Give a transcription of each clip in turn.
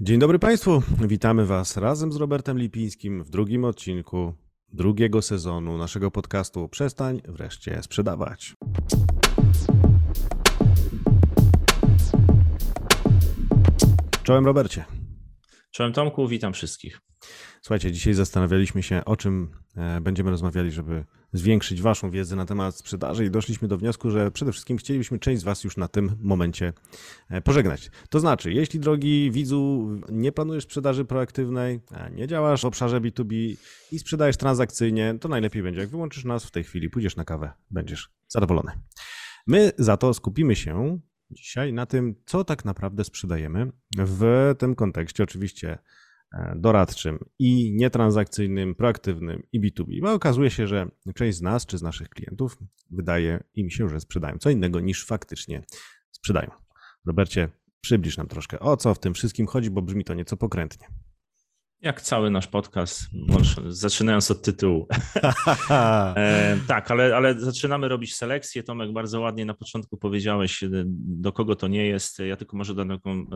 Dzień dobry Państwu, witamy Was razem z Robertem Lipińskim w drugim odcinku drugiego sezonu naszego podcastu Przestań wreszcie sprzedawać. Czołem Robercie. Czołem Tomku, witam wszystkich. Słuchajcie, dzisiaj zastanawialiśmy się, o czym e, będziemy rozmawiali, żeby zwiększyć Waszą wiedzę na temat sprzedaży i doszliśmy do wniosku, że przede wszystkim chcielibyśmy część z Was już na tym momencie e, pożegnać. To znaczy, jeśli drogi widzu, nie planujesz sprzedaży proaktywnej, nie działasz w obszarze B2B i sprzedajesz transakcyjnie, to najlepiej będzie, jak wyłączysz nas w tej chwili, pójdziesz na kawę, będziesz zadowolony. My za to skupimy się dzisiaj na tym, co tak naprawdę sprzedajemy w tym kontekście oczywiście E, doradczym i nietransakcyjnym, proaktywnym i B2B, bo okazuje się, że część z nas czy z naszych klientów wydaje im się, że sprzedają co innego niż faktycznie sprzedają. Robercie, przybliż nam troszkę o co w tym wszystkim chodzi, bo brzmi to nieco pokrętnie. Jak cały nasz podcast, zaczynając od tytułu. e, tak, ale, ale zaczynamy robić selekcję. Tomek, bardzo ładnie na początku powiedziałeś, e, do kogo to nie jest. Ja tylko może dam taką, e,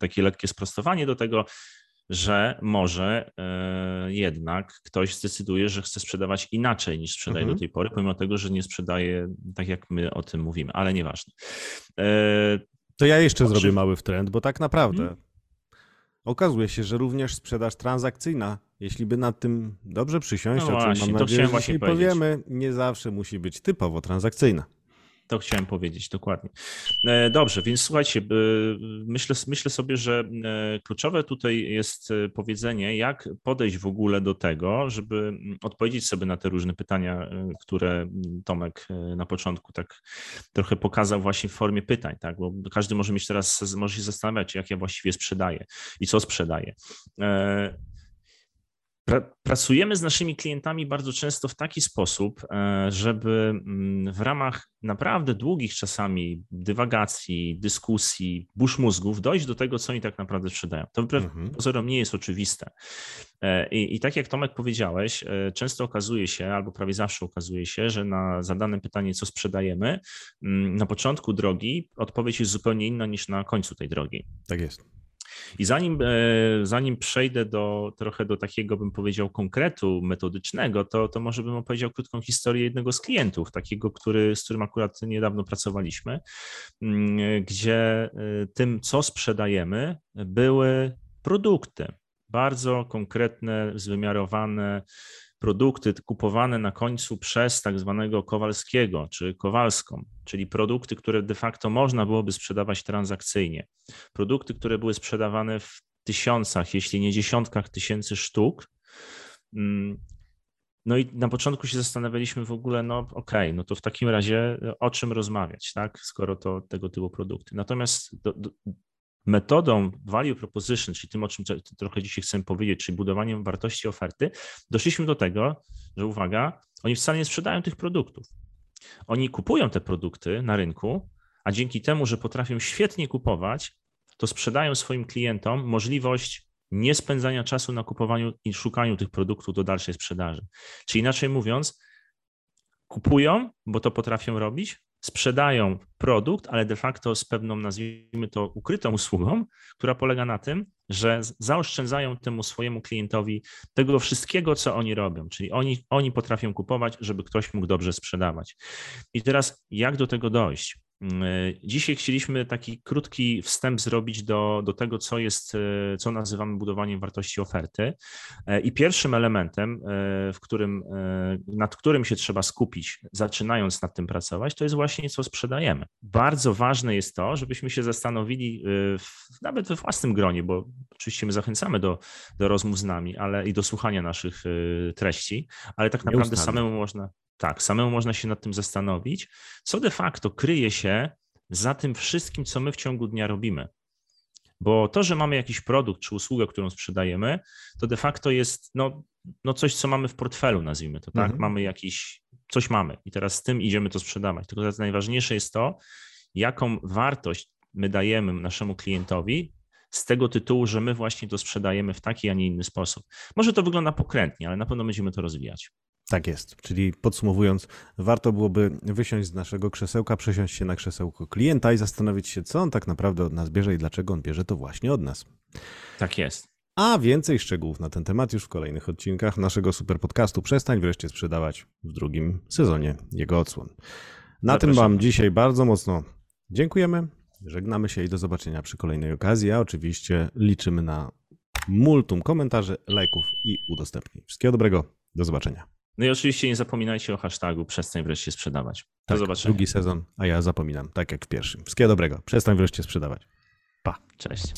takie lekkie sprostowanie do tego że może e, jednak ktoś zdecyduje, że chce sprzedawać inaczej niż sprzedaje mhm. do tej pory, pomimo tego, że nie sprzedaje tak, jak my o tym mówimy, ale nieważne. E, to ja jeszcze zrobię mały trend, bo tak naprawdę hmm? okazuje się, że również sprzedaż transakcyjna, jeśli by nad tym dobrze przysiąść, no o czym właśnie, mam nadzieję, że powiemy, nie zawsze musi być typowo transakcyjna. To chciałem powiedzieć, dokładnie. E, dobrze, więc słuchajcie, e, myślę, myślę sobie, że e, kluczowe tutaj jest powiedzenie, jak podejść w ogóle do tego, żeby mm, odpowiedzieć sobie na te różne pytania, które Tomek na początku tak trochę pokazał właśnie w formie pytań, tak? Bo każdy może mieć teraz, może się zastanawiać, jak ja właściwie sprzedaję i co sprzedaję. Pracujemy z naszymi klientami bardzo często w taki sposób, e, żeby mm, w ramach naprawdę długich czasami dywagacji, dyskusji, burz mózgów dojść do tego, co oni tak naprawdę sprzedają. To wbrew mhm. pozorom nie jest oczywiste. E, I, I, tak jak Tomek powiedziałeś, e, często okazuje się, albo prawie zawsze okazuje się, że na zadane pytanie, co sprzedajemy, mm, na początku drogi odpowiedź jest zupełnie inna niż na końcu tej drogi. Tak jest. I zanim, e, zanim przejdę do trochę do takiego, bym powiedział, konkretu metodycznego, to, to może bym opowiedział krótką historię jednego z klientów, takiego, który, z którym akurat niedawno pracowaliśmy, mm, gdzie e, tym, co sprzedajemy, były produkty. Bardzo konkretne, zwymiarowane produkty kupowane na końcu przez tak zwanego Kowalskiego czy Kowalską, czyli produkty, które de facto można byłoby sprzedawać transakcyjnie. Produkty, które były sprzedawane w tysiącach, jeśli nie dziesiątkach tysięcy sztuk. Mm, no i na początku się zastanawialiśmy w ogóle, no okej, okay, no to w takim razie o czym rozmawiać, tak, skoro to tego typu produkty. Natomiast do, do, metodą value proposition, czyli tym, o czym trochę dzisiaj chcę powiedzieć, czyli budowaniem wartości oferty, doszliśmy do tego, że uwaga, oni wcale nie sprzedają tych produktów. Oni kupują te produkty na rynku, a dzięki temu, że potrafią świetnie kupować, to sprzedają swoim klientom możliwość nie spędzania czasu na kupowaniu i szukaniu tych produktów do dalszej sprzedaży. Czyli inaczej mówiąc, kupują, bo to potrafią robić, sprzedają produkt, ale de facto z pewną, nazwijmy to, ukrytą usługą, która polega na tym, że zaoszczędzają temu swojemu klientowi tego wszystkiego, co oni robią. Czyli oni, oni potrafią kupować, żeby ktoś mógł dobrze sprzedawać. I teraz, jak do tego dojść? Mm, dzisiaj chcieliśmy taki krótki wstęp zrobić do, do tego, co jest, e, co nazywamy budowaniem wartości oferty. E, I pierwszym elementem, e, w którym, nad którym się trzeba skupić, zaczynając nad tym pracować, to jest właśnie co sprzedajemy. Bardzo ważne jest to, żebyśmy się zastanowili w, nawet we własnym gronie, bo oczywiście my zachęcamy do, do rozmów z nami, ale i do słuchania naszych treści, ale tak naprawdę samemu można, tak, samemu można się nad tym zastanowić, co de facto kryje się za tym wszystkim, co my w ciągu dnia robimy. Bo to, że mamy jakiś produkt czy usługę, którą sprzedajemy, to de facto jest no, no coś, co mamy w portfelu, nazwijmy to, tak? Mhm. Mamy jakiś, coś mamy i teraz z tym idziemy to sprzedawać. Tylko najważniejsze jest to, jaką wartość my dajemy naszemu klientowi z tego tytułu, że my właśnie to sprzedajemy w taki, a nie inny sposób. Może to wygląda pokrętnie, ale na pewno będziemy to rozwijać. Tak jest. Czyli podsumowując, warto byłoby wysiąść z naszego krzesełka, przesiąść się na krzesełko klienta i zastanowić się, co on tak naprawdę od nas bierze i dlaczego on bierze to właśnie od nas. Tak jest. A więcej szczegółów na ten temat już w kolejnych odcinkach naszego super podcastu Przestań wreszcie sprzedawać w drugim sezonie jego odsłon. Na tym Zapraszamy. Wam dzisiaj bardzo mocno dziękujemy. Żegnamy się i do zobaczenia przy kolejnej okazji. A oczywiście liczymy na multum komentarzy, lajków i udostępnień. Wszystkiego dobrego. Do zobaczenia. No i oczywiście nie zapominajcie o hashtagu przestań wreszcie sprzedawać. Do Tak, zobaczenia. Drugi sezon, a ja zapominam, tak jak w pierwszym. Wszystkiego dobrego. Przestań wreszcie sprzedawać. Pa. Cześć.